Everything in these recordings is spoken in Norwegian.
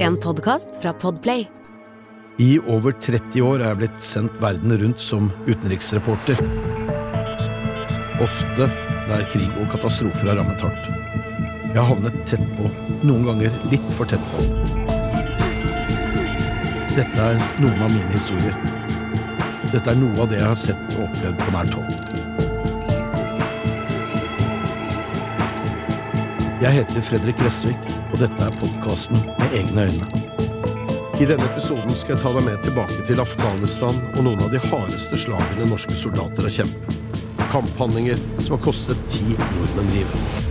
En podkast fra Podplay. I over 30 år er jeg blitt sendt verden rundt som utenriksreporter. Ofte der krig og katastrofer har rammet hardt. Jeg har havnet tett på, noen ganger litt for tett på. Dette er noen av mine historier. Dette er noe av det jeg har sett og opplevd på nært hold. Jeg heter Fredrik Gressvik, og dette er podkasten Med egne øyne. I denne episoden skal jeg ta deg med tilbake til Afghanistan og noen av de hardeste slagene norske soldater har kjempet. Kamphandlinger som har kostet ti nordmenn livet.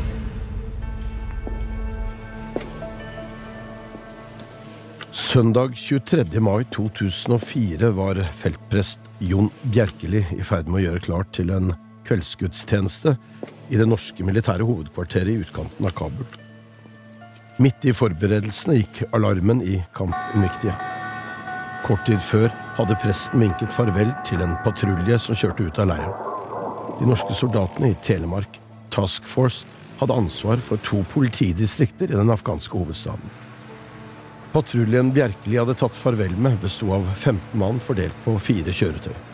Søndag 23. mai 2004 var feltprest Jon Bjerkeli i ferd med å gjøre klart til en kveldsgudstjeneste i det norske militære hovedkvarteret i utkanten av Kabul. Midt i forberedelsene gikk alarmen i Camp Umiktie. Kort tid før hadde presten vinket farvel til en patrulje som kjørte ut av leiren. De norske soldatene i Telemark Task Force hadde ansvar for to politidistrikter i den afghanske hovedstaden. Patruljen Bjerkeli hadde tatt farvel med, besto av 15 mann fordelt på fire kjøretøy.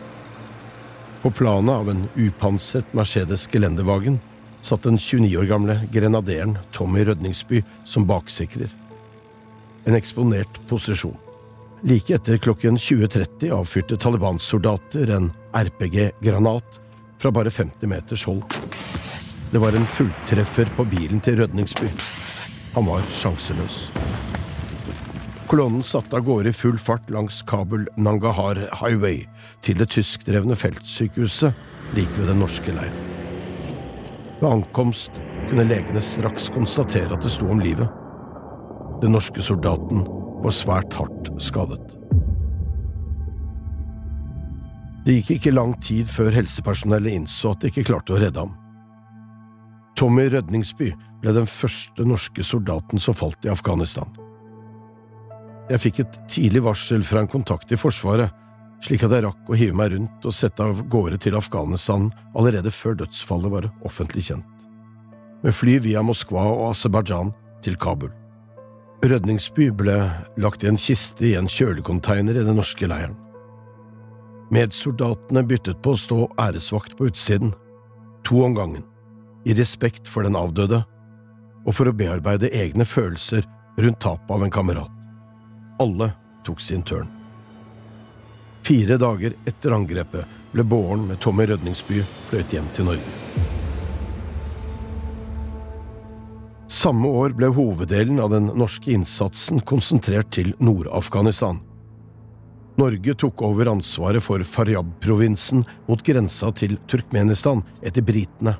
På planet av en upansret Mercedes gelendevagen satt den 29 år gamle grenaderen Tommy Rødningsby som baksikrer. En eksponert posisjon. Like etter klokken 20.30 avfyrte Taliban-soldater en RPG-granat fra bare 50 meters hold. Det var en fulltreffer på bilen til Rødningsby. Han var sjanseløs. Kolonnen satte av gårde i full fart langs Kabul-Nangahar Highway til det tyskdrevne feltsykehuset like ved den norske leiren. Ved ankomst kunne legene straks konstatere at det sto om livet. Den norske soldaten var svært hardt skadet. Det gikk ikke lang tid før helsepersonellet innså at de ikke klarte å redde ham. Tommy Rødningsby ble den første norske soldaten som falt i Afghanistan. Jeg fikk et tidlig varsel fra en kontakt i Forsvaret, slik at jeg rakk å hive meg rundt og sette av gårde til Afghanistan allerede før dødsfallet var offentlig kjent. Med fly via Moskva og Aserbajdsjan til Kabul. Rødningsby ble lagt i en kiste i en kjølekonteiner i den norske leiren. Medsoldatene byttet på å stå æresvakt på utsiden, to om gangen, i respekt for den avdøde, og for å bearbeide egne følelser rundt tapet av en kamerat. Alle tok sin tørn. Fire dager etter angrepet ble båren med Tommy Rødningsby fløyet hjem til Norge. Samme år ble hoveddelen av den norske innsatsen konsentrert til Nord-Afghanistan. Norge tok over ansvaret for Faryab-provinsen mot grensa til Turkmenistan etter britene.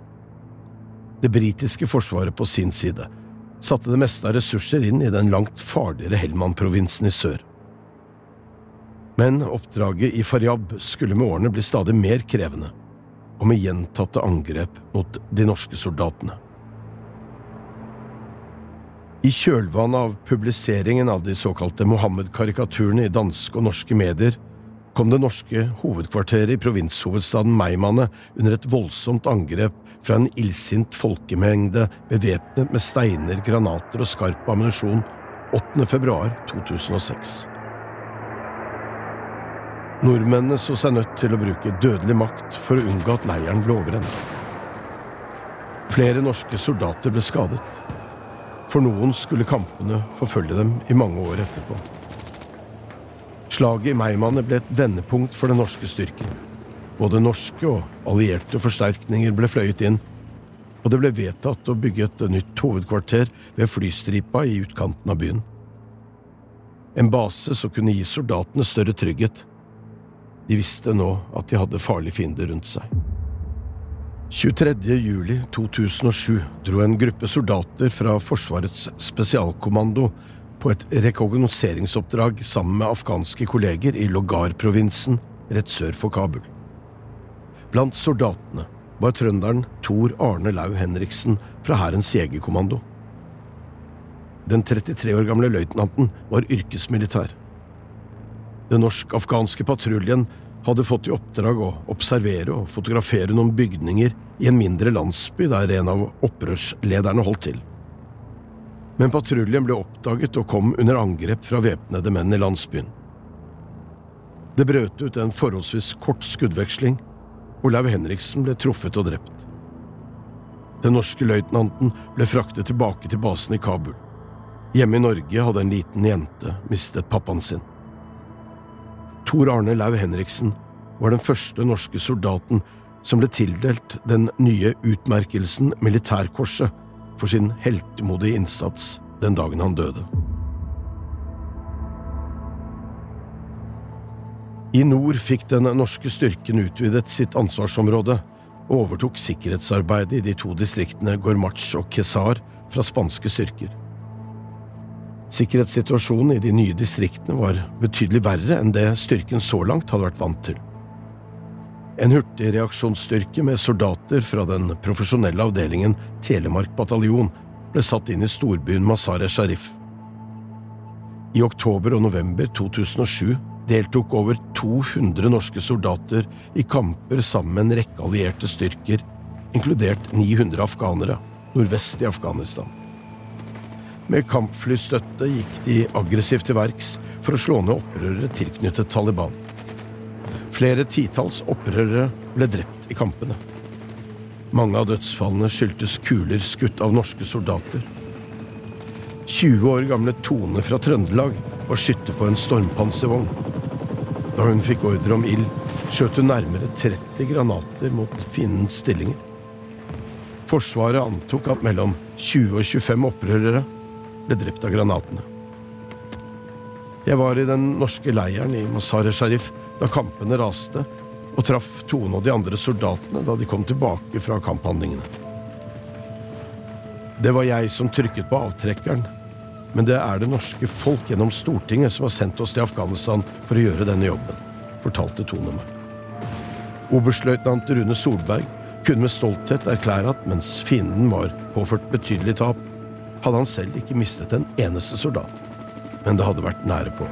Det britiske forsvaret på sin side satte det meste av ressurser inn i den langt farligere Helmand-provinsen i sør. Men oppdraget i Faryab skulle med årene bli stadig mer krevende, og med gjentatte angrep mot de norske soldatene. I kjølvannet av publiseringen av de såkalte Mohammed-karikaturene i danske og norske medier kom det norske hovedkvarteret i provinshovedstaden Meimane under et voldsomt angrep fra en illsint folkemengde bevæpnet med steiner, granater og skarp ammunisjon 8. februar 2006. Nordmennene så seg nødt til å bruke dødelig makt for å unngå at leiren ble overrent. Flere norske soldater ble skadet. For noen skulle kampene forfølge dem i mange år etterpå. Slaget i Meimane ble et vendepunkt for den norske styrken. Både norske og allierte forsterkninger ble fløyet inn, og det ble vedtatt å bygge et nytt hovedkvarter ved flystripa i utkanten av byen. En base som kunne gi soldatene større trygghet. De visste nå at de hadde farlige fiender rundt seg. 23. juli 2007 dro en gruppe soldater fra Forsvarets spesialkommando på et rekognoseringsoppdrag sammen med afghanske kolleger i Logar-provinsen rett sør for Kabul. Blant soldatene var trønderen Tor Arne Lau Henriksen fra Hærens jegerkommando. Den 33 år gamle løytnanten var yrkesmilitær. Den norsk-afghanske patruljen hadde fått i oppdrag å observere og fotografere noen bygninger i en mindre landsby der en av opprørslederne holdt til. Men patruljen ble oppdaget og kom under angrep fra væpnede menn i landsbyen. Det brøt ut en forholdsvis kort skuddveksling, og Lau Henriksen ble truffet og drept. Den norske løytnanten ble fraktet tilbake til basen i Kabul. Hjemme i Norge hadde en liten jente mistet pappaen sin. Tor Arne Lau Henriksen var den første norske soldaten som ble tildelt den nye utmerkelsen Militærkorset for sin heltemodige innsats den dagen han døde. I nord fikk den norske styrken utvidet sitt ansvarsområde og overtok sikkerhetsarbeidet i de to distriktene Gormach og Kesar fra spanske styrker. Sikkerhetssituasjonen i de nye distriktene var betydelig verre enn det styrken så langt hadde vært vant til. En hurtigreaksjonsstyrke med soldater fra den profesjonelle avdelingen Telemark bataljon ble satt inn i storbyen Mazar-e Sharif. I oktober og november 2007 deltok over 200 norske soldater i kamper sammen med en rekke allierte styrker, inkludert 900 afghanere, nordvest i Afghanistan. Med kampflystøtte gikk de aggressivt til verks for å slå ned opprørere tilknyttet Taliban. Flere titalls opprørere ble drept i kampene. Mange av dødsfallene skyldtes kuler skutt av norske soldater. 20 år gamle Tone fra Trøndelag var skytter på en stormpanservogn. Da hun fikk ordre om ild, skjøt hun nærmere 30 granater mot fiendens stillinger. Forsvaret antok at mellom 20 og 25 opprørere ble drept av granatene. Jeg var i den norske leiren i Mazar-e Sharif da kampene raste, og traff Tone og de andre soldatene da de kom tilbake fra kamphandlingene. Det var jeg som trykket på avtrekkeren, men det er det norske folk gjennom Stortinget som har sendt oss til Afghanistan for å gjøre denne jobben, fortalte Tone meg. Oberstløytnant Rune Solberg kunne med stolthet erklære at mens fienden var påført betydelig tap, hadde han selv ikke mistet en eneste soldat, men det hadde vært nære på.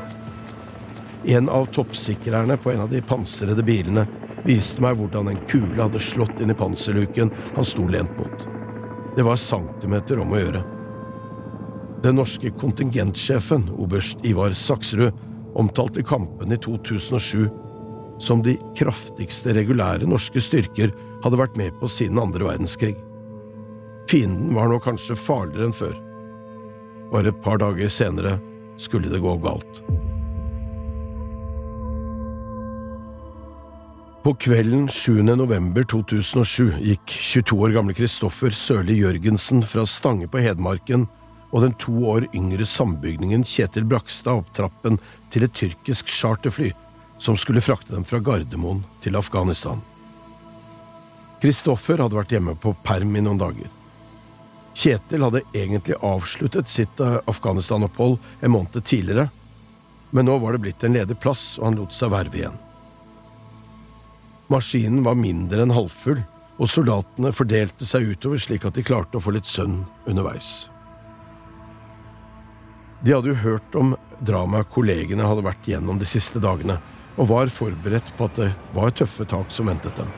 En av toppsikrerne på en av de pansrede bilene viste meg hvordan en kule hadde slått inn i panserluken han sto lent mot. Det var centimeter om å gjøre. Den norske kontingentsjefen, oberst Ivar Saksrud, omtalte kampene i 2007 som de kraftigste regulære norske styrker hadde vært med på siden andre verdenskrig. Fienden var nå kanskje farligere enn før. Bare et par dager senere skulle det gå galt. På kvelden 7. november 2007 gikk 22 år gamle Kristoffer Sørli Jørgensen fra Stange på Hedmarken og den to år yngre sambygningen Kjetil Brakstad opp trappen til et tyrkisk charterfly som skulle frakte dem fra Gardermoen til Afghanistan. Kristoffer hadde vært hjemme på perm i noen dager. Kjetil hadde egentlig avsluttet sitt eh, Afghanistan-opphold en måned tidligere, men nå var det blitt en ledig plass, og han lot seg verve igjen. Maskinen var mindre enn halvfull, og soldatene fordelte seg utover slik at de klarte å få litt søvn underveis. De hadde jo hørt om dramaet kollegene hadde vært gjennom de siste dagene, og var forberedt på at det var tøffe tak som ventet dem.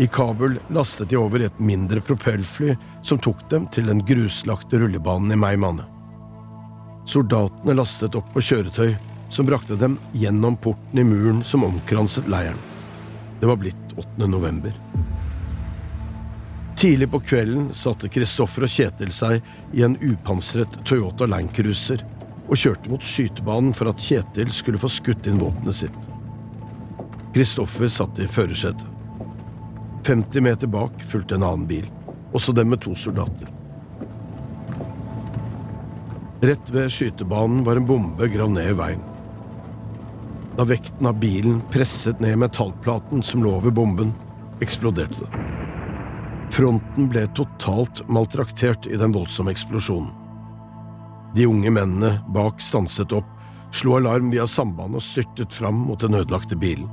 I Kabul lastet de over et mindre propellfly som tok dem til den gruslagte rullebanen i Meimane. Soldatene lastet opp på kjøretøy som brakte dem gjennom porten i muren som omkranset leiren. Det var blitt 8. november. Tidlig på kvelden satte Kristoffer og Kjetil seg i en upansret Toyota Landcruiser og kjørte mot skytebanen for at Kjetil skulle få skutt inn våpenet sitt. Kristoffer satt i førersetet. 50 meter bak fulgte en annen bil, også den med to soldater. Rett ved skytebanen var en bombe gravd ned i veien. Da vekten av bilen presset ned metallplaten som lå ved bomben, eksploderte det. Fronten ble totalt maltraktert i den voldsomme eksplosjonen. De unge mennene bak stanset opp, slo alarm via sambandet og styrtet fram mot den ødelagte bilen.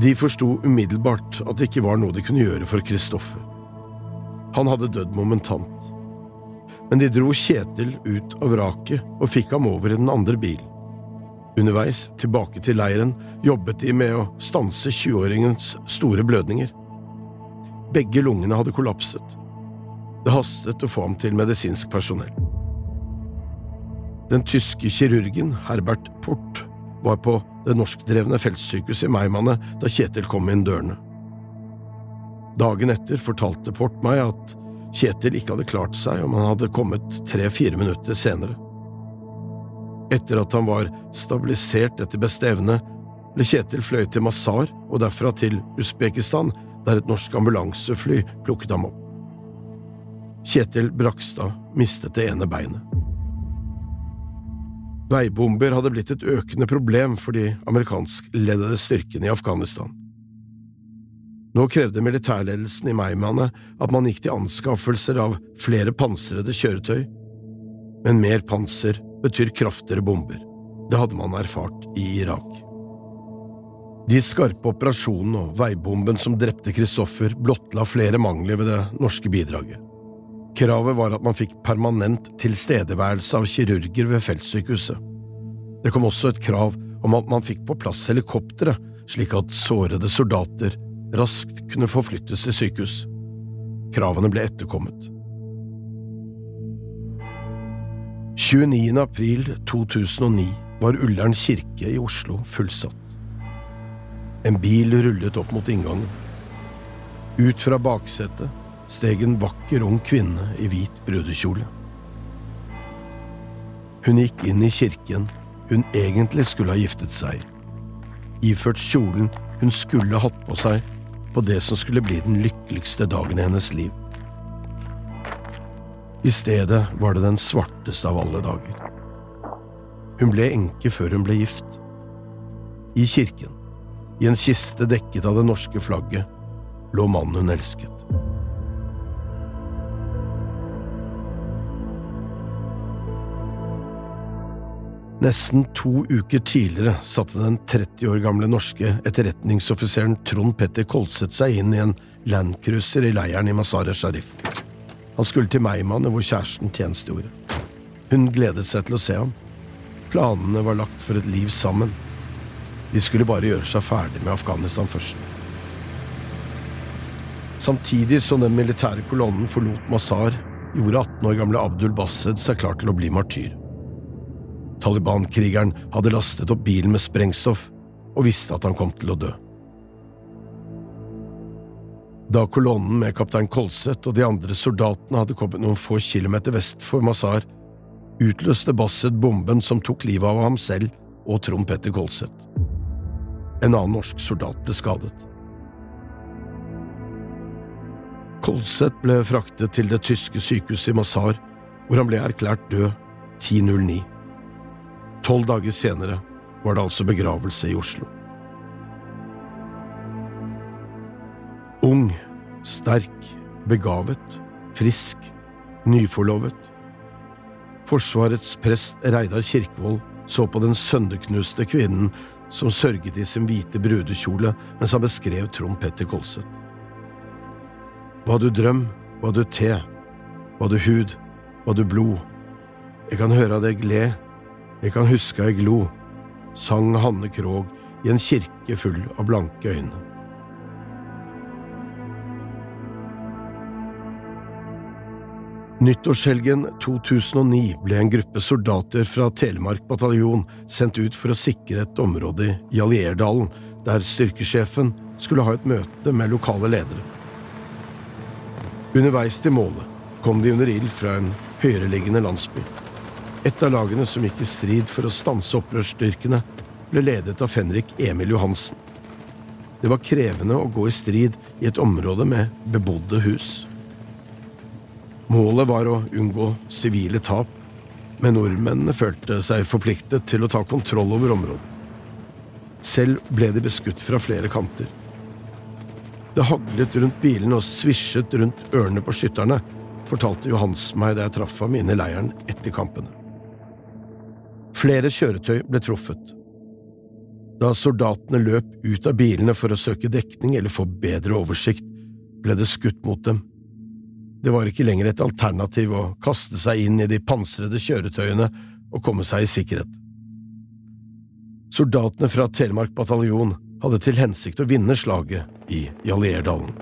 De forsto umiddelbart at det ikke var noe de kunne gjøre for Kristoffer. Han hadde dødd momentant. Men de dro Kjetil ut av vraket og fikk ham over i den andre bilen. Underveis, tilbake til leiren, jobbet de med å stanse 20-åringens store blødninger. Begge lungene hadde kollapset. Det hastet å få ham til medisinsk personell. Den tyske kirurgen Herbert Port var på det norskdrevne feltsykehuset i Meymaneh da Kjetil kom inn dørene. Dagen etter fortalte Port meg at Kjetil ikke hadde klart seg om han hadde kommet tre–fire minutter senere. Etter at han var stabilisert etter beste evne, ble Kjetil fløyet til Mazar og derfra til Usbekistan, der et norsk ambulansefly plukket ham opp. Kjetil Brakstad mistet det ene beinet. Veibomber hadde blitt et økende problem for de amerikanskledede styrkene i Afghanistan. Nå krevde militærledelsen i Meymaneh at man gikk til anskaffelser av flere pansrede kjøretøy, men mer panser betyr kraftigere bomber. Det hadde man erfart i Irak. De skarpe operasjonene og veibomben som drepte Kristoffer, blottla flere mangler ved det norske bidraget. Kravet var at man fikk permanent tilstedeværelse av kirurger ved feltsykehuset. Det kom også et krav om at man fikk på plass helikoptre, slik at sårede soldater raskt kunne forflyttes til sykehus. Kravene ble etterkommet. 29. april 2009 var Ullern kirke i Oslo fullsatt. En bil rullet opp mot inngangen. Ut fra baksetet steg en vakker ung kvinne i hvit brudekjole. Hun gikk inn i kirken hun egentlig skulle ha giftet seg iført kjolen hun skulle hatt på seg på det som skulle bli den lykkeligste dagen i hennes liv. I stedet var det den svarteste av alle dager. Hun ble enke før hun ble gift. I kirken, i en kiste dekket av det norske flagget, lå mannen hun elsket. Nesten to uker tidligere satte den 30 år gamle norske etterretningsoffiseren Trond Petter Kolset seg inn i en landcruiser i leiren i Mazar-e Sharif. Han skulle til Meymaneh, hvor kjæresten tjenestegjorde. Hun gledet seg til å se ham. Planene var lagt for et liv sammen. De skulle bare gjøre seg ferdig med Afghanistan først. Samtidig som den militære kolonnen forlot Mazar, gjorde 18 år gamle Abdul Bassed seg klar til å bli martyr. Taliban-krigeren hadde lastet opp bilen med sprengstoff og visste at han kom til å dø. Da kolonnen med kaptein Kolseth og de andre soldatene hadde kommet noen få kilometer vest for Mazar, utløste Basset bomben som tok livet av ham selv og Trond Petter Kolseth. En annen norsk soldat ble skadet. Kolseth ble fraktet til det tyske sykehuset i Mazar, hvor han ble erklært død 10.09. Tolv dager senere var det altså begravelse i Oslo. Ung, sterk, begavet, frisk, nyforlovet. Forsvarets prest Reidar Kirkvold så på den sønderknuste kvinnen som sørget i sin hvite brudekjole mens han beskrev Trond Petter Kolset. Var du drøm, var du te, var du hud, var du blod, jeg kan høre deg le, jeg kan huske deg glo, sang Hanne Krogh i en kirke full av blanke øyne. Nyttårshelgen 2009 ble en gruppe soldater fra Telemark bataljon sendt ut for å sikre et område i Allierdalen, der styrkesjefen skulle ha et møte med lokale ledere. Underveis til målet kom de under ild fra en høyereliggende landsby. Et av lagene som gikk i strid for å stanse opprørsstyrkene, ble ledet av Fenrik Emil Johansen. Det var krevende å gå i strid i et område med bebodde hus. Målet var å unngå sivile tap, men nordmennene følte seg forpliktet til å ta kontroll over området. Selv ble de beskutt fra flere kanter. Det haglet rundt bilene og svisjet rundt ørene på skytterne, fortalte Johans meg da jeg traff ham inne i leiren etter kampene. Flere kjøretøy ble truffet. Da soldatene løp ut av bilene for å søke dekning eller få bedre oversikt, ble det skutt mot dem. Det var ikke lenger et alternativ å kaste seg inn i de pansrede kjøretøyene og komme seg i sikkerhet. Soldatene fra Telemark bataljon hadde til hensikt å vinne slaget i Jallierdalen.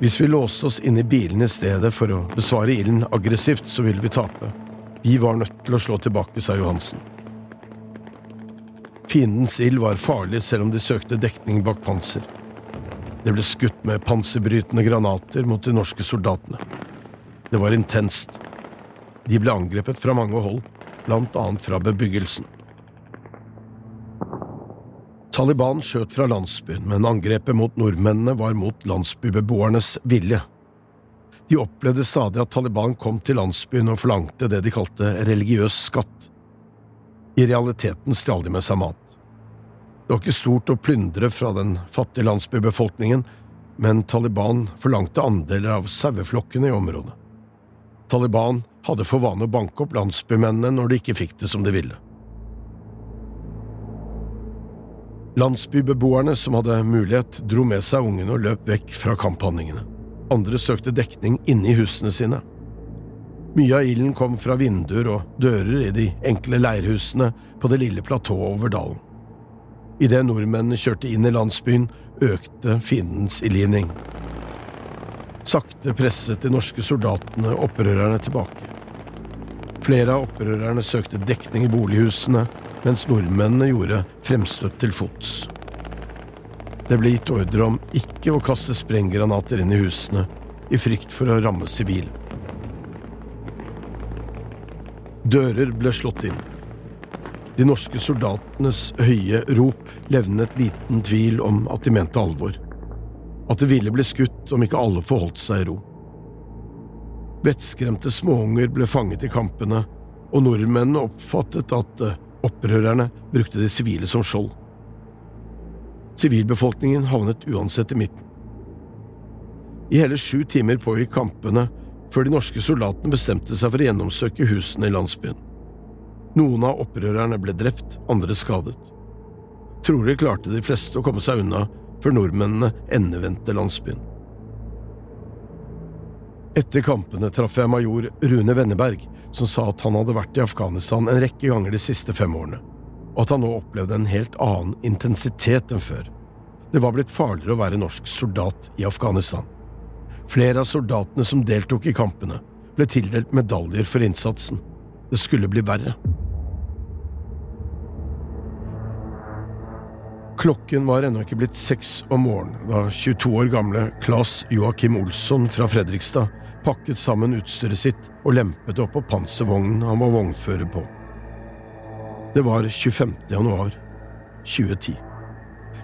Hvis vi låste oss inne i bilen i stedet for å besvare ilden aggressivt, så ville vi tape. Vi var nødt til å slå tilbake, sa Johansen. Fiendens ild var farlig selv om de søkte dekning bak panser. Det ble skutt med panserbrytende granater mot de norske soldatene. Det var intenst. De ble angrepet fra mange hold, blant annet fra bebyggelsen. Taliban skjøt fra landsbyen, men angrepet mot nordmennene var mot landsbybeboernes vilje. De opplevde stadig at Taliban kom til landsbyen og forlangte det de kalte religiøs skatt. I realiteten stjal de med seg mat. Det var ikke stort å plyndre fra den fattige landsbybefolkningen, men Taliban forlangte andeler av saueflokkene i området. Taliban hadde for vane å banke opp landsbymennene når de ikke fikk det som de ville. Landsbybeboerne som hadde mulighet, dro med seg ungene og løp vekk fra kamphandlingene. Andre søkte dekning inne i husene sine. Mye av ilden kom fra vinduer og dører i de enkle leirhusene på det lille platået over dalen. Idet nordmennene kjørte inn i landsbyen, økte fiendens ildgivning. Sakte presset de norske soldatene opprørerne tilbake. Flere av opprørerne søkte dekning i bolighusene, mens nordmennene gjorde fremstøt til fots. Det ble gitt ordre om ikke å kaste sprenggranater inn i husene, i frykt for å ramme sivile. Dører ble slått inn. De norske soldatenes høye rop levnet liten tvil om at de mente alvor. At det ville bli skutt om ikke alle forholdt seg i ro. Vettskremte småunger ble fanget i kampene, og nordmennene oppfattet at eh, opprørerne brukte de sivile som skjold. Sivilbefolkningen havnet uansett i midten. I hele sju timer pågikk kampene før de norske soldatene bestemte seg for å gjennomsøke husene i landsbyen. Noen av opprørerne ble drept, andre skadet. Trolig klarte de fleste å komme seg unna før nordmennene endevendte landsbyen. Etter kampene traff jeg major Rune Wenneberg, som sa at han hadde vært i Afghanistan en rekke ganger de siste fem årene, og at han nå opplevde en helt annen intensitet enn før. Det var blitt farligere å være norsk soldat i Afghanistan. Flere av soldatene som deltok i kampene, ble tildelt medaljer for innsatsen. Det skulle bli verre. Klokken var ennå ikke blitt seks om morgenen da 22 år gamle Claes Joakim Olsson fra Fredrikstad pakket sammen utstyret sitt og lempet opp på panservognen han var vognfører på. Det var 25. januar 2010.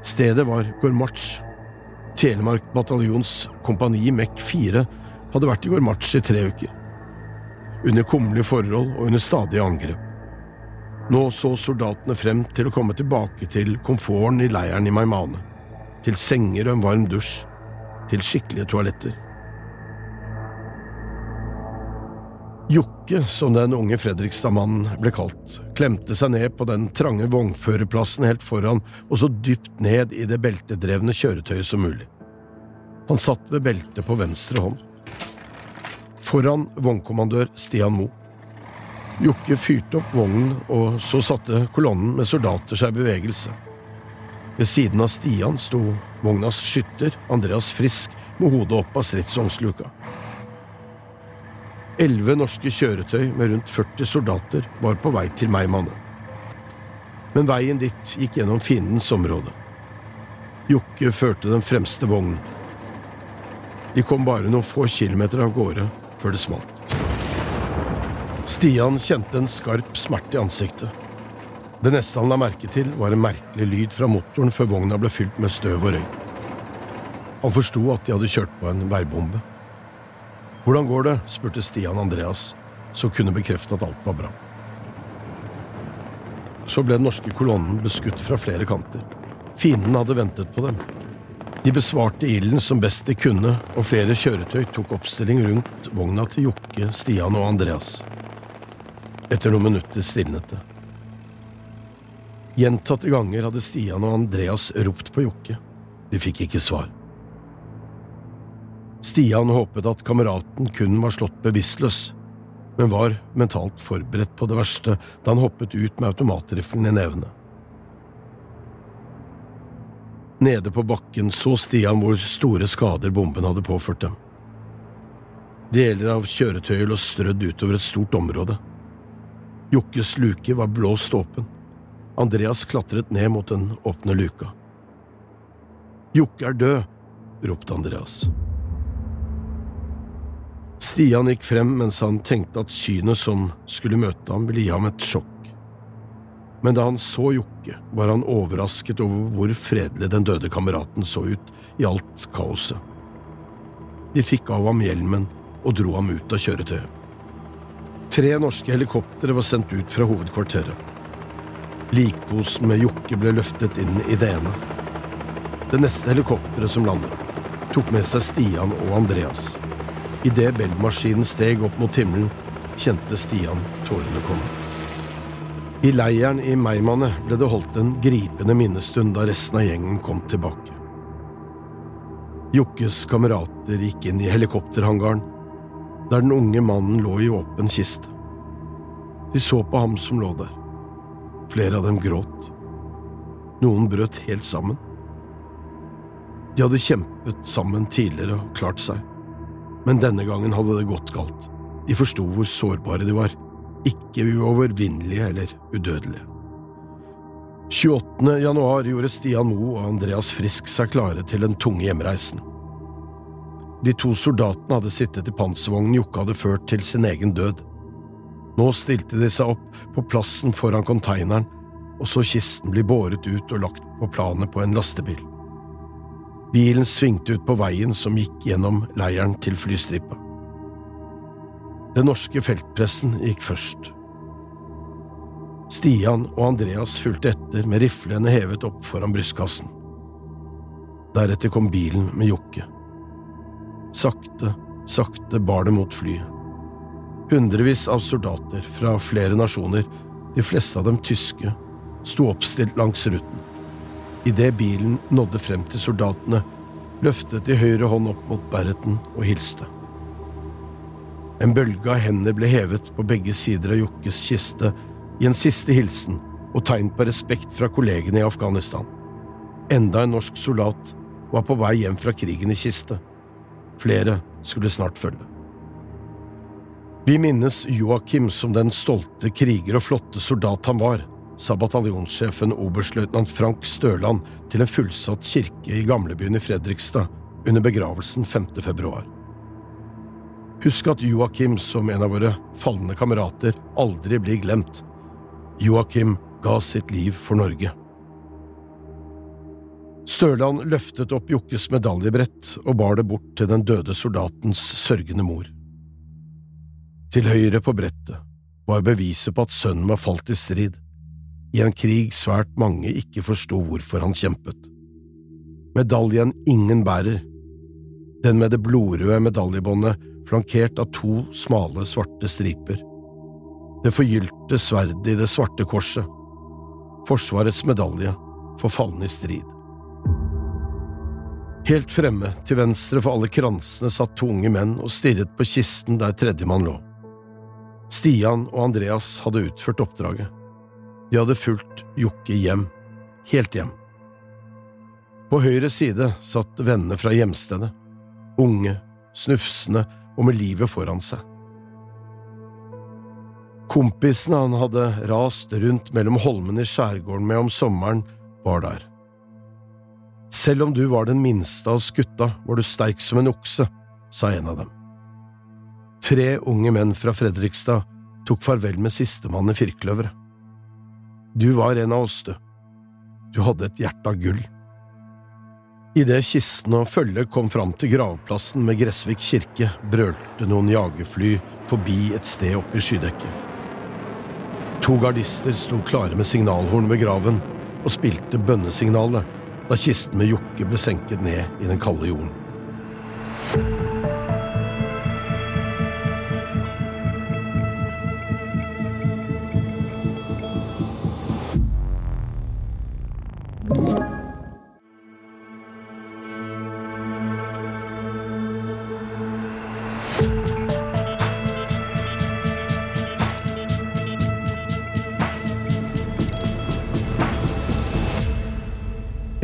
Stedet var Gormatsch. Telemark bataljons kompani MEC 4 hadde vært i Gormatsch i tre uker. Under kummerlige forhold og under stadige angrep. Nå så soldatene frem til å komme tilbake til komforten i leiren i Maimane. Til senger og en varm dusj. Til skikkelige toaletter. Jokke, som den unge Fredrikstad-mannen ble kalt, klemte seg ned på den trange vognførerplassen helt foran og så dypt ned i det beltedrevne kjøretøyet som mulig. Han satt ved beltet på venstre hånd. Foran vognkommandør Stian Moe. Jokke fyrte opp vognen, og så satte kolonnen med soldater seg i bevegelse. Ved siden av Stian sto vognas skytter, Andreas Frisk, med hodet opp av stridsvognsluka. Elleve norske kjøretøy med rundt 40 soldater var på vei til Meymanne. Men veien dit gikk gjennom fiendens område. Jokke førte den fremste vognen. De kom bare noen få kilometer av gårde før det smalt. Stian kjente en skarp smerte i ansiktet. Det neste han la merke til, var en merkelig lyd fra motoren før vogna ble fylt med støv og røyk. Han forsto at de hadde kjørt på en veibombe. Hvordan går det? spurte Stian Andreas, som kunne bekrefte at alt var bra. så ble den norske kolonnen beskutt fra flere kanter. Fienden hadde ventet på dem. De besvarte ilden som best de kunne, og flere kjøretøy tok oppstilling rundt vogna til Jokke, Stian og Andreas. Etter noen minutter stilnet det. Gjentatte ganger hadde Stian og Andreas ropt på Jokke. De fikk ikke svar. Stian håpet at kameraten kun var slått bevisstløs, men var mentalt forberedt på det verste da han hoppet ut med automatriflen i nevene. Nede på bakken så Stian hvor store skader bomben hadde påført dem. Deler av kjøretøyet lå strødd utover et stort område. Jokkes luke var blåst åpen. Andreas klatret ned mot den åpne luka. Jokke er død, ropte Andreas. Stian gikk frem mens han tenkte at synet som skulle møte ham, ville gi ham et sjokk. Men da han så Jokke, var han overrasket over hvor fredelig den døde kameraten så ut i alt kaoset. De fikk av ham hjelmen og dro ham ut av kjøretøyet. Tre norske helikoptre var sendt ut fra hovedkvarteret. Likposen med Jokke ble løftet inn i det ene. Det neste helikopteret som landet, tok med seg Stian og Andreas. Idet Bell-maskinen steg opp mot himmelen, kjente Stian tårene komme. I leiren i Meymaneh ble det holdt en gripende minnestund da resten av gjengen kom tilbake. Jokkes kamerater gikk inn i helikopterhangaren, der den unge mannen lå i åpen kiste. De så på ham som lå der. Flere av dem gråt. Noen brøt helt sammen. De hadde kjempet sammen tidligere og klart seg, men denne gangen hadde det gått galt. De forsto hvor sårbare de var, ikke uovervinnelige eller udødelige. 28. januar gjorde Stian Moe og Andreas Frisk seg klare til den tunge hjemreisen. De to soldatene hadde sittet i panservognen Jokke hadde ført til sin egen død. Nå stilte de seg opp på plassen foran konteineren og så kisten bli båret ut og lagt på planet på en lastebil. Bilen svingte ut på veien som gikk gjennom leiren til flystripa. Den norske feltpressen gikk først. Stian og Andreas fulgte etter med riflene hevet opp foran brystkassen. Deretter kom bilen med Jokke. Sakte, sakte bar det mot flyet. Hundrevis av soldater fra flere nasjoner, de fleste av dem tyske, sto oppstilt langs ruten. Idet bilen nådde frem til soldatene, løftet de høyre hånd opp mot Berreten og hilste. En bølge av hender ble hevet på begge sider av Jokkes kiste i en siste hilsen og tegn på respekt fra kollegene i Afghanistan. Enda en norsk soldat var på vei hjem fra krigen i kiste. Flere skulle snart følge. Vi minnes Joakim som den stolte kriger og flotte soldat han var, sa bataljonssjefen oberstløytnant Frank Størland til en fullsatt kirke i gamlebyen i Fredrikstad under begravelsen 5. februar. Husk at Joakim, som en av våre falne kamerater, aldri blir glemt. Joakim ga sitt liv for Norge. Størland løftet opp Jokkes medaljebrett og bar det bort til den døde soldatens sørgende mor. Til høyre på brettet var beviset på at sønnen var falt i strid, i en krig svært mange ikke forsto hvorfor han kjempet. Medaljen ingen bærer, den med det blodrøde medaljebåndet flankert av to smale, svarte striper. Det forgylte sverdet i det svarte korset. Forsvarets medalje for falne i strid. Helt fremme, til venstre for alle kransene, satt to unge menn og stirret på kisten der tredjemann lå. Stian og Andreas hadde utført oppdraget. De hadde fulgt Jokke hjem, helt hjem. På høyre side satt vennene fra hjemstedet, unge, snufsende og med livet foran seg. Kompisene han hadde rast rundt mellom holmene i skjærgården med om sommeren, var der. Selv om du var den minste av skutta, var du sterk som en okse, sa en av dem. Tre unge menn fra Fredrikstad tok farvel med sistemann i firkløveret. Du var en av oss, du. Du hadde et hjerte av gull. Idet kisten og følget kom fram til gravplassen med Gressvik kirke, brølte noen jagerfly forbi et sted oppe i skydekket. To gardister sto klare med signalhorn ved graven og spilte bønnesignalet da kisten med Jokke ble senket ned i den kalde jorden.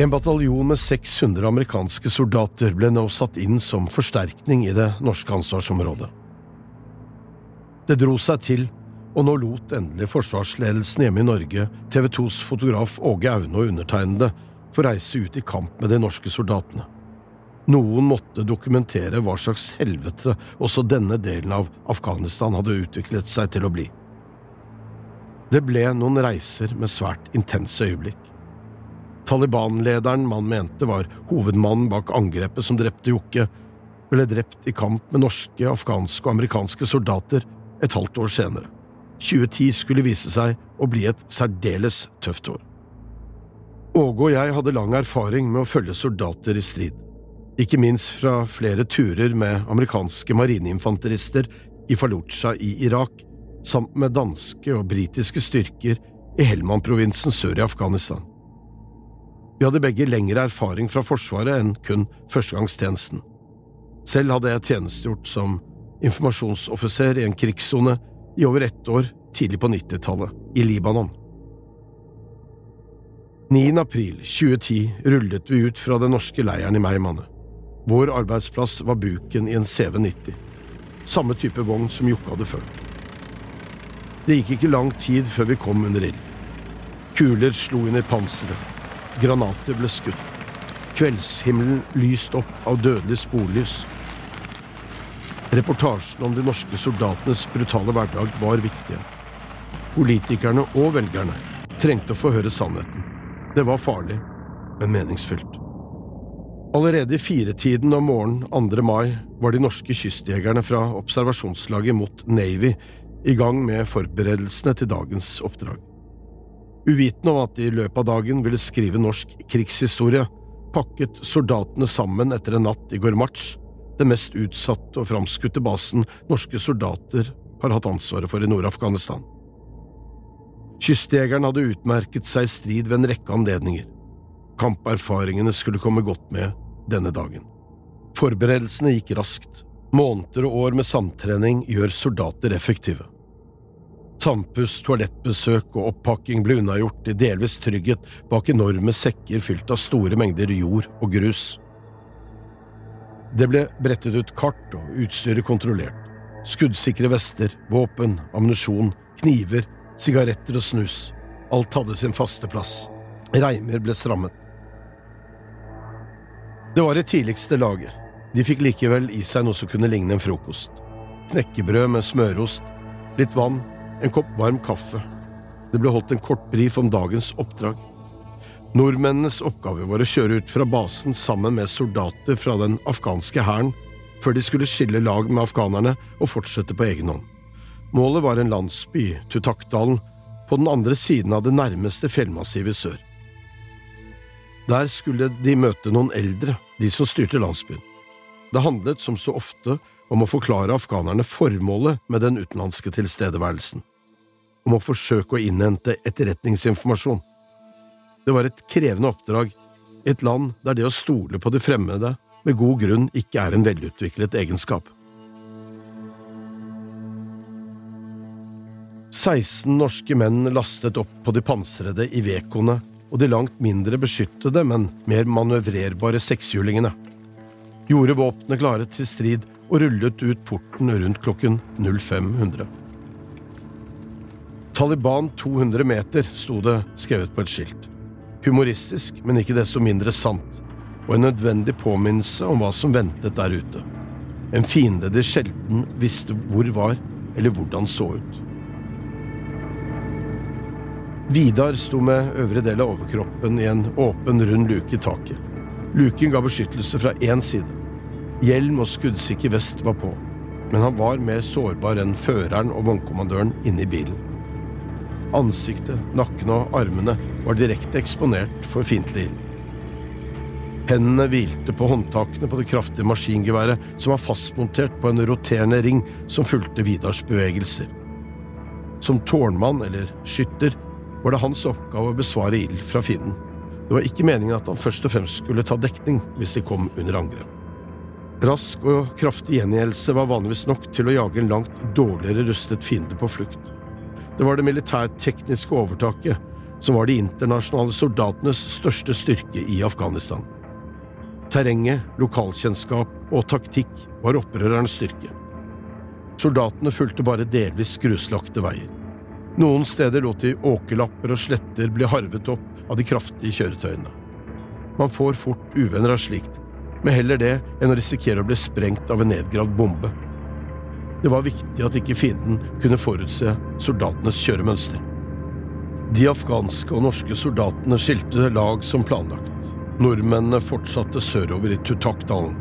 En bataljon med 600 amerikanske soldater ble nå satt inn som forsterkning i det norske ansvarsområdet. Det dro seg til, og nå lot endelig forsvarsledelsen hjemme i Norge TV 2s fotograf Åge Aune og undertegnede få reise ut i kamp med de norske soldatene. Noen måtte dokumentere hva slags helvete også denne delen av Afghanistan hadde utviklet seg til å bli. Det ble noen reiser med svært intense øyeblikk. Taliban-lederen man mente var hovedmannen bak angrepet som drepte Jokke, ble drept i kamp med norske, afghanske og amerikanske soldater et halvt år senere. 2010 skulle vise seg å bli et særdeles tøft år. Åge og jeg hadde lang erfaring med å følge soldater i strid, ikke minst fra flere turer med amerikanske marineinfanterister i Fallujah i Irak, samt med danske og britiske styrker i Helmand-provinsen sør i Afghanistan. Vi hadde begge lengre erfaring fra Forsvaret enn kun førstegangstjenesten. Selv hadde jeg tjenestegjort som informasjonsoffiser i en krigssone i over ett år tidlig på 90-tallet, i Libanon. 9. april 2010 rullet vi ut fra den norske leiren i Meymaneh. Vår arbeidsplass var buken i en CV90, samme type vogn som Jokke hadde ført. Det gikk ikke lang tid før vi kom under ild. Kuler slo inn i panseret, granater ble skutt, kveldshimmelen lyst opp av dødelig sporlys. Reportasjen om de norske soldatenes brutale hverdag var viktige. Politikerne og velgerne trengte å få høre sannheten. Det var farlig, men meningsfylt. Allerede i firetiden om morgenen 2. mai var de norske kystjegerne fra observasjonslaget mot Navy i gang med forberedelsene til dagens oppdrag. Uvitende om at de i løpet av dagen ville skrive norsk krigshistorie, pakket soldatene sammen etter en natt i Gormatsch, den mest utsatte og framskutte basen norske soldater har hatt ansvaret for i Nord-Afghanistan. Kystjegeren hadde utmerket seg i strid ved en rekke anledninger. Kamperfaringene skulle komme godt med denne dagen. Forberedelsene gikk raskt. Måneder og år med samtrening gjør soldater effektive. Tannpuss, toalettbesøk og oppakking ble unnagjort i delvis trygghet bak enorme sekker fylt av store mengder jord og grus. Det ble brettet ut kart og utstyret kontrollert. Skuddsikre vester, våpen, ammunisjon, kniver, sigaretter og snus. Alt hadde sin faste plass. Reimer ble strammet. Det var det tidligste laget. De fikk likevel i seg noe som kunne ligne en frokost. Knekkebrød med smørost, litt vann, en kopp varm kaffe. Det ble holdt en kort brief om dagens oppdrag. Nordmennenes oppgave var å kjøre ut fra basen sammen med soldater fra den afghanske hæren, før de skulle skille lag med afghanerne og fortsette på egen hånd. Målet var en landsby, Tutakdalen, på den andre siden av det nærmeste fjellmassivet sør. Der skulle de møte noen eldre, de som styrte landsbyen. Det handlet, som så ofte, om å forklare afghanerne formålet med den utenlandske tilstedeværelsen, om å forsøke å innhente etterretningsinformasjon. Det var et krevende oppdrag i et land der det å stole på de fremmede med god grunn ikke er en velutviklet egenskap. 16 norske menn lastet opp på de pansrede Ivecoene og de langt mindre beskyttede, men mer manøvrerbare sekshjulingene. Gjorde våpnene klare til strid og rullet ut porten rundt klokken 0500. Taliban 200 meter, sto det skrevet på et skilt. Humoristisk, men ikke desto mindre sant, og en nødvendig påminnelse om hva som ventet der ute. En fiende de sjelden visste hvor var, eller hvordan så ut. Vidar sto med øvre del av overkroppen i en åpen, rund luke i taket. Luken ga beskyttelse fra én side. Hjelm og skuddsikker vest var på, men han var mer sårbar enn føreren og vognkommandøren inne i bilen. Ansiktet, nakken og armene var direkte eksponert for fiendtlig ild. Hendene hvilte på håndtakene på det kraftige maskingeværet som var fastmontert på en roterende ring som fulgte Vidars bevegelser. Som tårnmann, eller skytter, var det hans oppgave å besvare ild fra fienden. Det var ikke meningen at han først og fremst skulle ta dekning hvis de kom under angrep. Rask og kraftig gjengjeldelse var vanligvis nok til å jage en langt dårligere rustet fiende på flukt. Det var det militærtekniske overtaket som var de internasjonale soldatenes største styrke i Afghanistan. Terrenget, lokalkjennskap og taktikk var opprørerens styrke. Soldatene fulgte bare delvis gruslagte veier. Noen steder lot de åkerlapper og sletter bli harvet opp av de kraftige kjøretøyene. Man får fort uvenner av slikt, men heller det enn å risikere å bli sprengt av en nedgravd bombe. Det var viktig at ikke fienden kunne forutse soldatenes kjøremønster. De afghanske og norske soldatene skilte lag som planlagt. Nordmennene fortsatte sørover i Tutakdalen.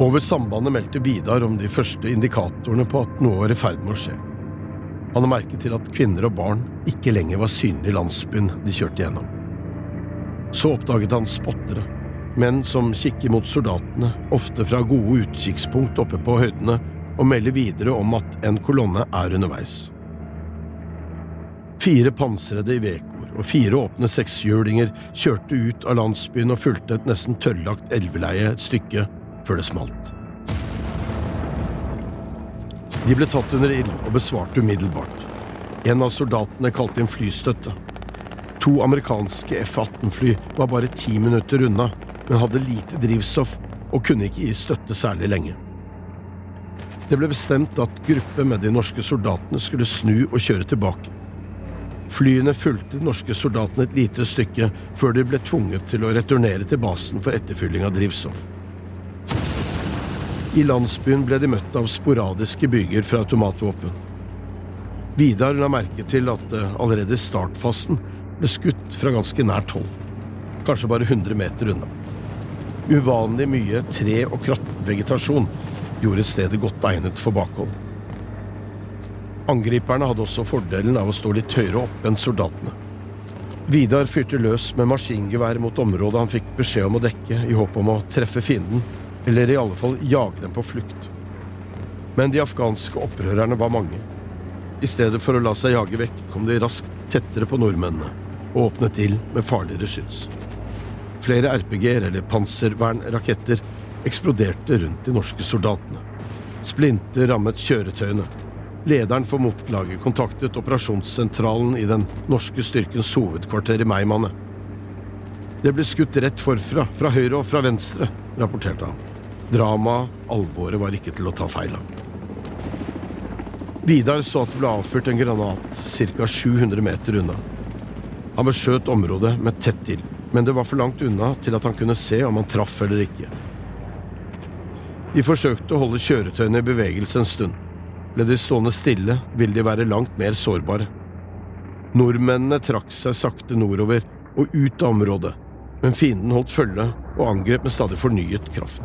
Over sambandet meldte Vidar om de første indikatorene på at noe var i ferd med å skje. Han la merke til at kvinner og barn ikke lenger var synlige i landsbyen de kjørte gjennom. Så oppdaget han spottere, menn som kikker mot soldatene, ofte fra gode utkikkspunkt oppe på høydene, og melder videre om at en kolonne er underveis. Fire pansrede Ivecoer og fire åpne sekshjulinger kjørte ut av landsbyen og fulgte et nesten tørrlagt elveleie et stykke før det smalt. De ble tatt under ild og besvarte umiddelbart. En av soldatene kalte inn flystøtte. To amerikanske F-18-fly var bare ti minutter unna, men hadde lite drivstoff og kunne ikke gi støtte særlig lenge. Det ble bestemt at gruppe med de norske soldatene skulle snu og kjøre tilbake. Flyene fulgte de norske soldatene et lite stykke før de ble tvunget til å returnere til basen for etterfylling av drivstoff. I landsbyen ble de møtt av sporadiske byger fra automatvåpen. Vidar la merke til at det allerede i startfasen ble skutt fra ganske nært hold, kanskje bare 100 meter unna. Uvanlig mye tre- og krattvegetasjon gjorde stedet godt egnet for bakhold. Angriperne hadde også fordelen av å stå litt høyere opp enn soldatene. Vidar fyrte løs med maskingevær mot området han fikk beskjed om å dekke, i håp om å treffe fienden, eller i alle fall jage dem på flukt. Men de afghanske opprørerne var mange. I stedet for å la seg jage vekk, kom de raskt tettere på nordmennene og åpnet ild med farligere skyts. Flere RPG-er eller panservernraketter eksploderte rundt de norske soldatene. Splinter rammet kjøretøyene. Lederen for motlaget kontaktet operasjonssentralen i den norske styrkens hovedkvarter i Meymaneh. Det ble skutt rett forfra, fra høyre og fra venstre, rapporterte han. Dramaet, alvoret, var ikke til å ta feil av. Vidar så at det ble avfyrt en granat ca. 700 meter unna. Han beskjøt området med tett til, men det var for langt unna til at han kunne se om han traff eller ikke. De forsøkte å holde kjøretøyene i bevegelse en stund. Ble de stående stille, ville de være langt mer sårbare. Nordmennene trakk seg sakte nordover og ut av området, men fienden holdt følge og angrep med stadig fornyet kraft.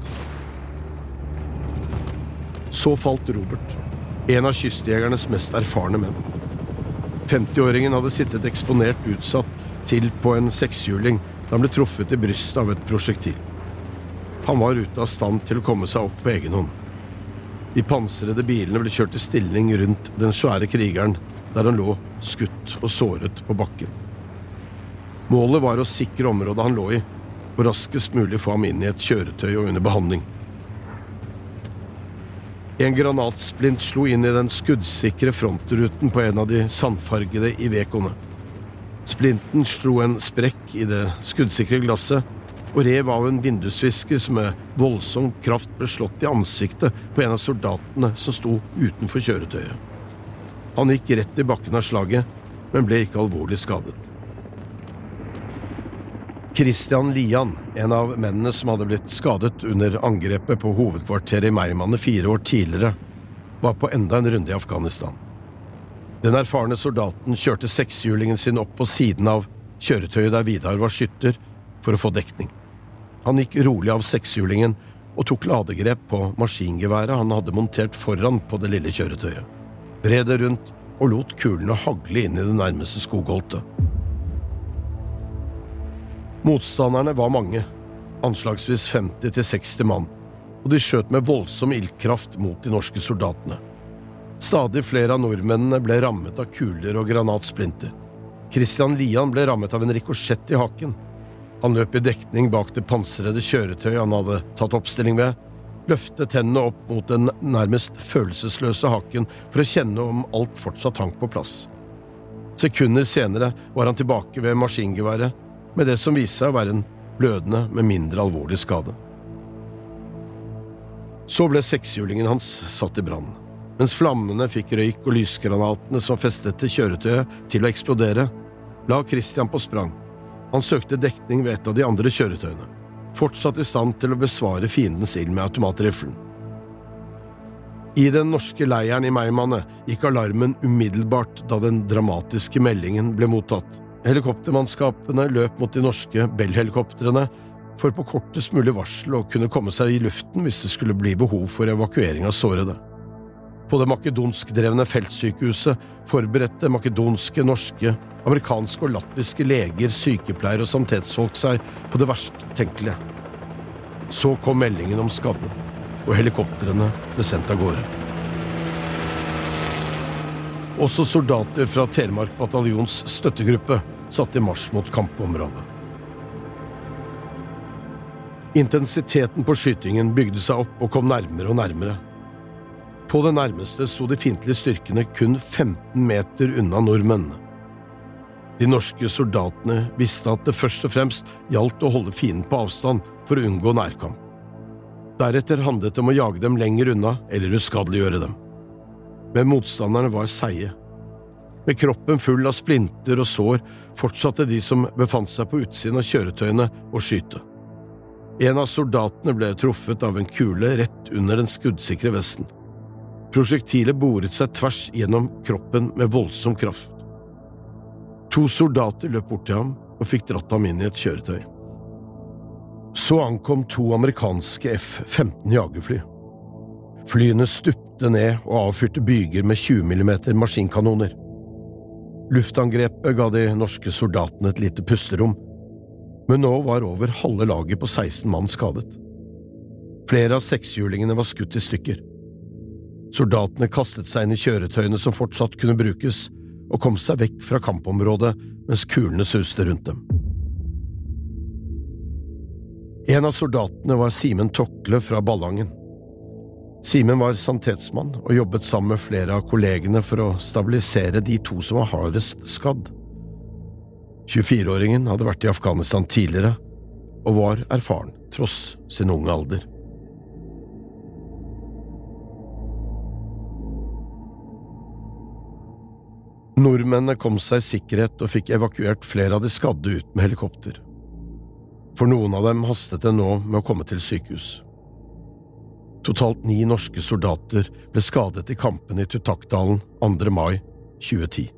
Så falt Robert, en av kystjegernes mest erfarne menn. 50-åringen hadde sittet eksponert utsatt til på en sekshjuling da han ble truffet i brystet av et prosjektil. Han var ute av stand til å komme seg opp på egen hånd. De pansrede bilene ble kjørt i stilling rundt den svære krigeren, der han lå skutt og såret på bakken. Målet var å sikre området han lå i, og raskest mulig få ham inn i et kjøretøy og under behandling. En granatsplint slo inn i den skuddsikre frontruten på en av de sandfargede Ivecoene. Splinten slo en sprekk i det skuddsikre glasset og rev av en vindusvisker som med voldsom kraft ble slått i ansiktet på en av soldatene som sto utenfor kjøretøyet. Han gikk rett i bakken av slaget, men ble ikke alvorlig skadet. Christian Lian, en av mennene som hadde blitt skadet under angrepet på hovedkvarteret i Meymaneh fire år tidligere, var på enda en runde i Afghanistan. Den erfarne soldaten kjørte sekshjulingen sin opp på siden av kjøretøyet der Vidar var skytter, for å få dekning. Han gikk rolig av sekshjulingen og tok ladegrep på maskingeværet han hadde montert foran på det lille kjøretøyet. Vred det rundt og lot kulene hagle inn i det nærmeste skogholtet. Motstanderne var mange, anslagsvis 50–60 mann, og de skjøt med voldsom ildkraft mot de norske soldatene. Stadig flere av nordmennene ble rammet av kuler og granatsplinter. Christian Lian ble rammet av en rikosjett i haken. Han løp i dekning bak det pansrede kjøretøyet han hadde tatt oppstilling ved, løftet hendene opp mot den nærmest følelsesløse haken for å kjenne om alt fortsatt hang på plass. Sekunder senere var han tilbake ved maskingeværet, med det som viste seg å være en blødende, med mindre alvorlig skade. Så ble sekshjulingen hans satt i brann. Mens flammene fikk røyk og lysgranatene som festet til kjøretøyet til å eksplodere, la Christian på sprang. Han søkte dekning ved et av de andre kjøretøyene, fortsatt i stand til å besvare fiendens ild med automatriflen. I den norske leiren i Meymaneh gikk alarmen umiddelbart da den dramatiske meldingen ble mottatt. Helikoptermannskapene løp mot de norske Bell-helikoptrene for på kortest mulig varsel å kunne komme seg i luften hvis det skulle bli behov for evakuering av sårede. På det makedonskdrevne feltsykehuset forberedte makedonske, norske, amerikanske og latviske leger, sykepleiere og sanitetsfolk seg på det verst tenkelige. Så kom meldingen om skadde, og helikoptrene ble sendt av gårde. Også soldater fra Telemark bataljons støttegruppe satte i marsj mot kampområdet. Intensiteten på skytingen bygde seg opp og kom nærmere og nærmere. På det nærmeste sto de fiendtlige styrkene kun 15 meter unna nordmennene. De norske soldatene visste at det først og fremst gjaldt å holde fienden på avstand for å unngå nærkamp. Deretter handlet det om å jage dem lenger unna eller uskadeliggjøre dem. Men motstanderne var seige. Med kroppen full av splinter og sår fortsatte de som befant seg på utsiden av kjøretøyene, å skyte. En av soldatene ble truffet av en kule rett under den skuddsikre vesten. Prosjektilet boret seg tvers gjennom kroppen med voldsom kraft. To soldater løp bort til ham og fikk dratt ham inn i et kjøretøy. Så ankom to amerikanske F-15 jagerfly. Flyene stupte ned og avfyrte byger med 20 mm maskinkanoner. Luftangrepet ga de norske soldatene et lite pusterom, men nå var over halve laget på 16 mann skadet. Flere av sekshjulingene var skutt i stykker. Soldatene kastet seg inn i kjøretøyene som fortsatt kunne brukes, og kom seg vekk fra kampområdet mens kulene suste rundt dem. En av soldatene var Simen Tokle fra Ballangen. Simen var sanitetsmann og jobbet sammen med flere av kollegene for å stabilisere de to som var hardest skadd. 24-åringen hadde vært i Afghanistan tidligere og var erfaren tross sin unge alder. Nordmennene kom seg i sikkerhet og fikk evakuert flere av de skadde ut med helikopter. For noen av dem hastet det nå med å komme til sykehus. Totalt ni norske soldater ble skadet i kampene i Tutakdalen 2. mai 2010.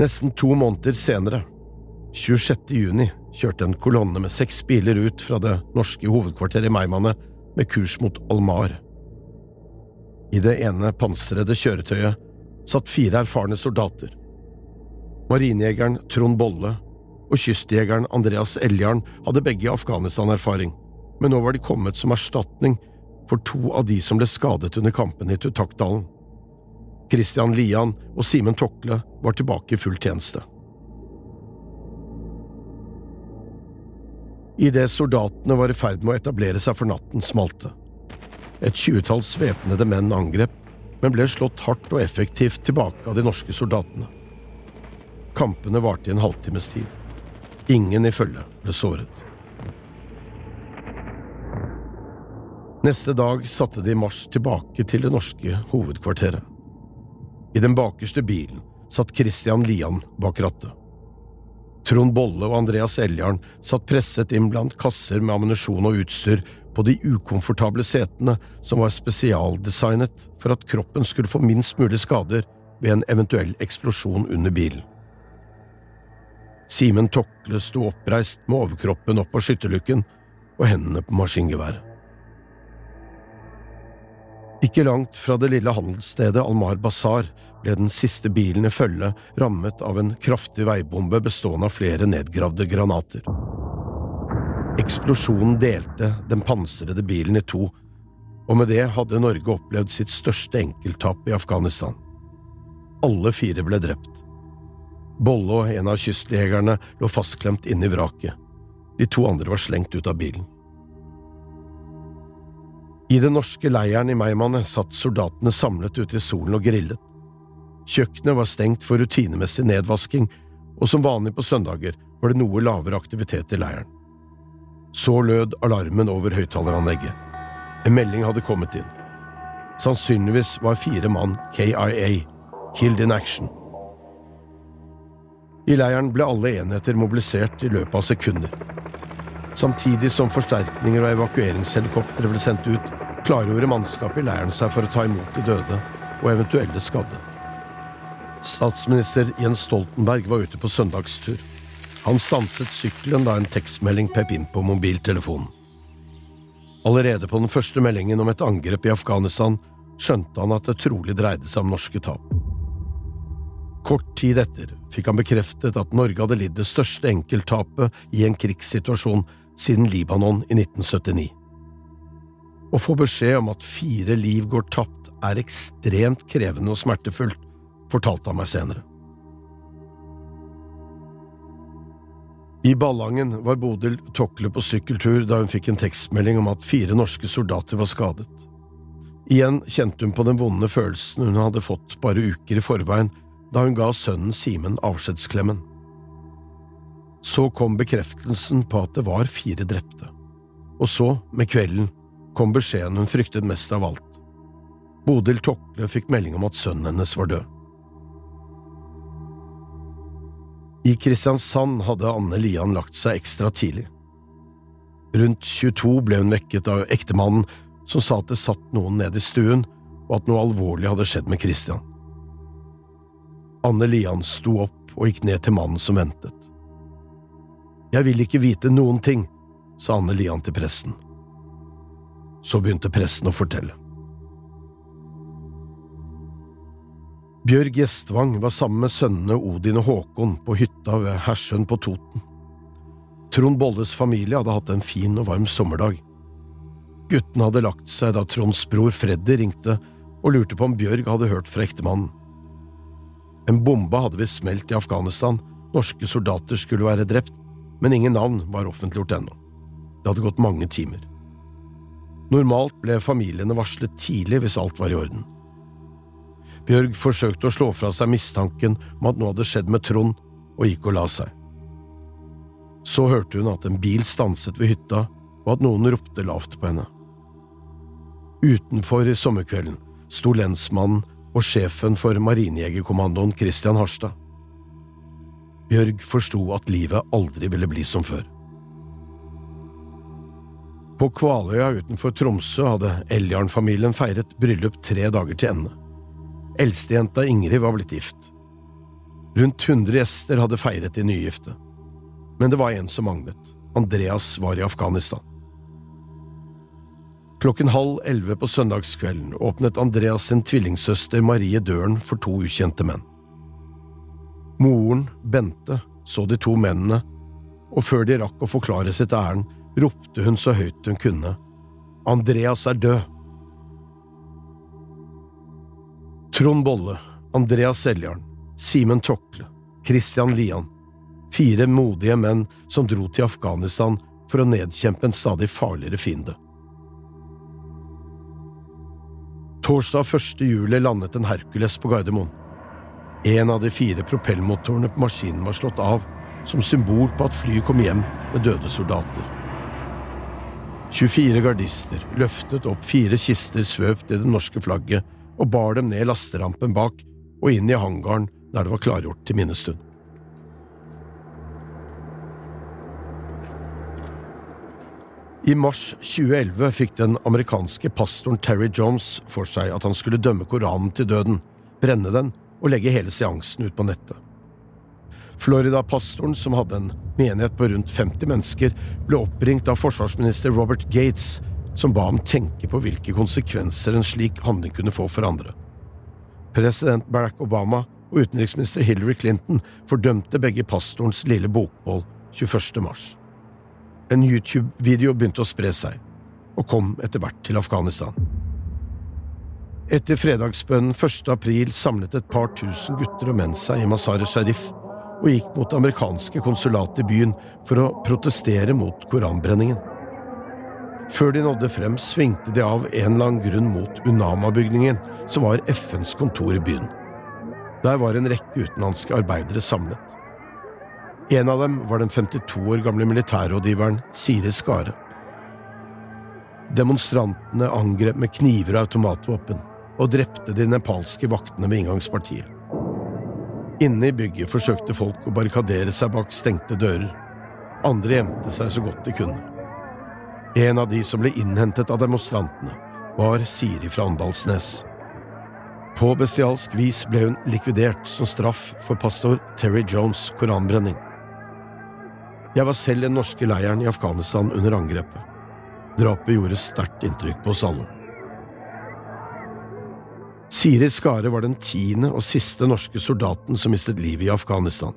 Nesten to måneder senere, 26. juni, kjørte en kolonne med seks biler ut fra det norske hovedkvarteret i Meymaneh med kurs mot Almar. I det ene pansrede kjøretøyet satt fire erfarne soldater. Marinejegeren Trond Bolle og kystjegeren Andreas Eljarn hadde begge Afghanistan-erfaring, men nå var de kommet som erstatning for to av de som ble skadet under kampen i Tutakdalen. Christian Lian og Simen Tokle var tilbake i full tjeneste. Idet soldatene var i ferd med å etablere seg for natten, smalt det. Et tjuetalls væpnede menn angrep, men ble slått hardt og effektivt tilbake av de norske soldatene. Kampene varte i en halvtimes tid. Ingen i følget ble såret. Neste dag satte de marsj tilbake til det norske hovedkvarteret. I den bakerste bilen satt Christian Lian bak rattet. Trond Bolle og Andreas Eljarn satt presset inn blant kasser med ammunisjon og utstyr på de ukomfortable setene som var spesialdesignet for at kroppen skulle få minst mulig skader ved en eventuell eksplosjon under bilen. Simen Tokle sto oppreist med overkroppen opp av skytterlykken og hendene på maskingeværet. Ikke langt fra det lille handelsstedet Almar Bazar ble den siste bilen i følge rammet av en kraftig veibombe bestående av flere nedgravde granater. Eksplosjonen delte den pansrede bilen i to, og med det hadde Norge opplevd sitt største enkelttap i Afghanistan. Alle fire ble drept. Bolle og en av kystjegerne lå fastklemt inne i vraket. De to andre var slengt ut av bilen. I den norske leiren i Meymaneh satt soldatene samlet ute i solen og grillet. Kjøkkenet var stengt for rutinemessig nedvasking, og som vanlig på søndager var det noe lavere aktivitet i leiren. Så lød alarmen over høyttaleranlegget. En melding hadde kommet inn. Sannsynligvis var fire mann KIA, Killed in Action. I leiren ble alle enheter mobilisert i løpet av sekunder. Samtidig som forsterkninger og evakueringshelikoptre ble sendt ut, klargjorde mannskapet i leiren seg for å ta imot de døde og eventuelle skadde. Statsminister Jens Stoltenberg var ute på søndagstur. Han stanset sykkelen da en tekstmelding pep inn på mobiltelefonen. Allerede på den første meldingen om et angrep i Afghanistan skjønte han at det trolig dreide seg om norske tap. Kort tid etter fikk han bekreftet at Norge hadde lidd det største enkelttapet i en krigssituasjon siden Libanon i 1979. Å få beskjed om at fire liv går tapt, er ekstremt krevende og smertefullt, fortalte han meg senere. I Ballangen var Bodil Tokle på sykkeltur da hun fikk en tekstmelding om at fire norske soldater var skadet. Igjen kjente hun på den vonde følelsen hun hadde fått bare uker i forveien da hun ga sønnen Simen avskjedsklemmen. Så kom bekreftelsen på at det var fire drepte, og så, med kvelden, kom beskjeden hun fryktet mest av alt. Bodil Tokle fikk melding om at sønnen hennes var død. I Kristiansand hadde Anne Lian lagt seg ekstra tidlig. Rundt 22 ble hun vekket av ektemannen som sa at det satt noen nede i stuen, og at noe alvorlig hadde skjedd med Christian. Anne Lian sto opp og gikk ned til mannen som ventet. Jeg vil ikke vite noen ting, sa Anne Lian til presten. Så begynte presten å fortelle. Bjørg Gjestvang var sammen med sønnene Odin og Håkon på hytta ved Hersøn på Toten. Trond Bolles familie hadde hatt en fin og varm sommerdag. Guttene hadde lagt seg da Tronds bror Freddy ringte og lurte på om Bjørg hadde hørt fra ektemannen. En bombe hadde visst smelt i Afghanistan, norske soldater skulle være drept, men ingen navn var offentliggjort ennå. Det hadde gått mange timer. Normalt ble familiene varslet tidlig hvis alt var i orden. Bjørg forsøkte å slå fra seg mistanken om at noe hadde skjedd med Trond, og gikk og la seg. Så hørte hun at en bil stanset ved hytta, og at noen ropte lavt på henne. Utenfor i sommerkvelden sto lensmannen og sjefen for Marinejegerkommandoen Christian Harstad. Bjørg forsto at livet aldri ville bli som før. På Kvaløya utenfor Tromsø hadde Eljarn-familien feiret bryllup tre dager til ende. Eldstejenta Ingrid var blitt gift. Rundt 100 gjester hadde feiret de nygifte. Men det var en som manglet. Andreas var i Afghanistan. Klokken halv elleve på søndagskvelden åpnet Andreas sin tvillingsøster Marie døren for to ukjente menn. Moren, Bente, så de to mennene, og før de rakk å forklare sitt ærend, ropte hun så høyt hun kunne. Andreas er død! Trond Bolle, Andreas Seljarn, Simen Tokle, Christian Lian. Fire modige menn som dro til Afghanistan for å nedkjempe en stadig farligere fiende. Torsdag 1. juli landet en Hercules på Gardermoen. En av de fire propellmotorene på maskinen var slått av, som symbol på at flyet kom hjem med døde soldater. 24 gardister løftet opp fire kister svøpt i det norske flagget og bar dem ned lasterampen bak og inn i hangaren der det var klargjort til minnestund. I mars 2011 fikk den amerikanske pastoren Terry Jones for seg at han skulle dømme Koranen til døden, brenne den og legge hele seansen ut på nettet. Florida-pastoren, som hadde en menighet på rundt 50 mennesker, ble oppringt av forsvarsminister Robert Gates, som ba ham tenke på hvilke konsekvenser en slik handling kunne få for andre. President Barack Obama og utenriksminister Hillary Clinton fordømte begge pastorens lille bokbål 21. mars. En YouTube-video begynte å spre seg, og kom etter hvert til Afghanistan. Etter fredagsbønnen 1. april samlet et par tusen gutter og menn seg i Mazar-e Sharif og gikk mot det amerikanske konsulatet i byen for å protestere mot koranbrenningen. Før de nådde frem, svingte de av en eller annen grunn mot Unama-bygningen, som var FNs kontor i byen. Der var en rekke utenlandske arbeidere samlet. En av dem var den 52 år gamle militærrådgiveren Siri Skare. Demonstrantene angrep med kniver og automatvåpen og drepte de nepalske vaktene ved inngangspartiet. Inne i bygget forsøkte folk å barrikadere seg bak stengte dører. Andre gjemte seg så godt de kunne. En av de som ble innhentet av demonstrantene, var Siri fra Åndalsnes. På bestialsk vis ble hun likvidert som straff for pastor Terry Jones' koranbrenning. Jeg var selv den norske leiren i Afghanistan under angrepet. Drapet gjorde sterkt inntrykk på oss alle. Siri Skare var den tiende og siste norske soldaten som mistet livet i Afghanistan.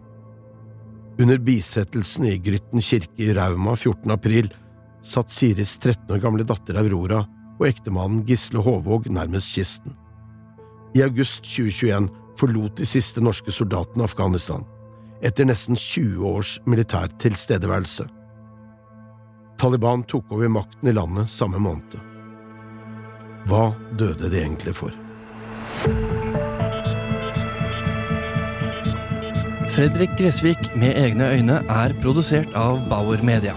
Under bisettelsen i Grytten kirke i Rauma 14. april satt Siris 13 år gamle datter Aurora og ektemannen Gisle Håvåg nærmest kisten. I august 2021 forlot de siste norske soldatene Afghanistan, etter nesten 20 års militær tilstedeværelse. Taliban tok over makten i landet samme måned. Hva døde de egentlig for? Fredrik Gressvik med egne øyne er produsert av Bauer Media.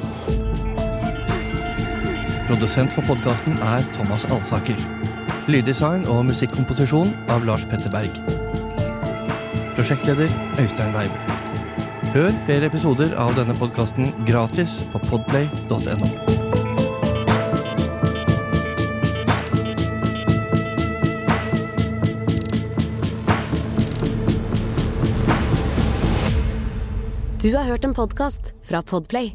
Produsent for podkasten er Thomas Alsaker. Lyddesign og musikkomposisjon av Lars Petter Berg. Prosjektleder Øystein Weiber. Hør flere episoder av denne podkasten gratis på podplay.no. Du har hørt en podkast fra Podplay.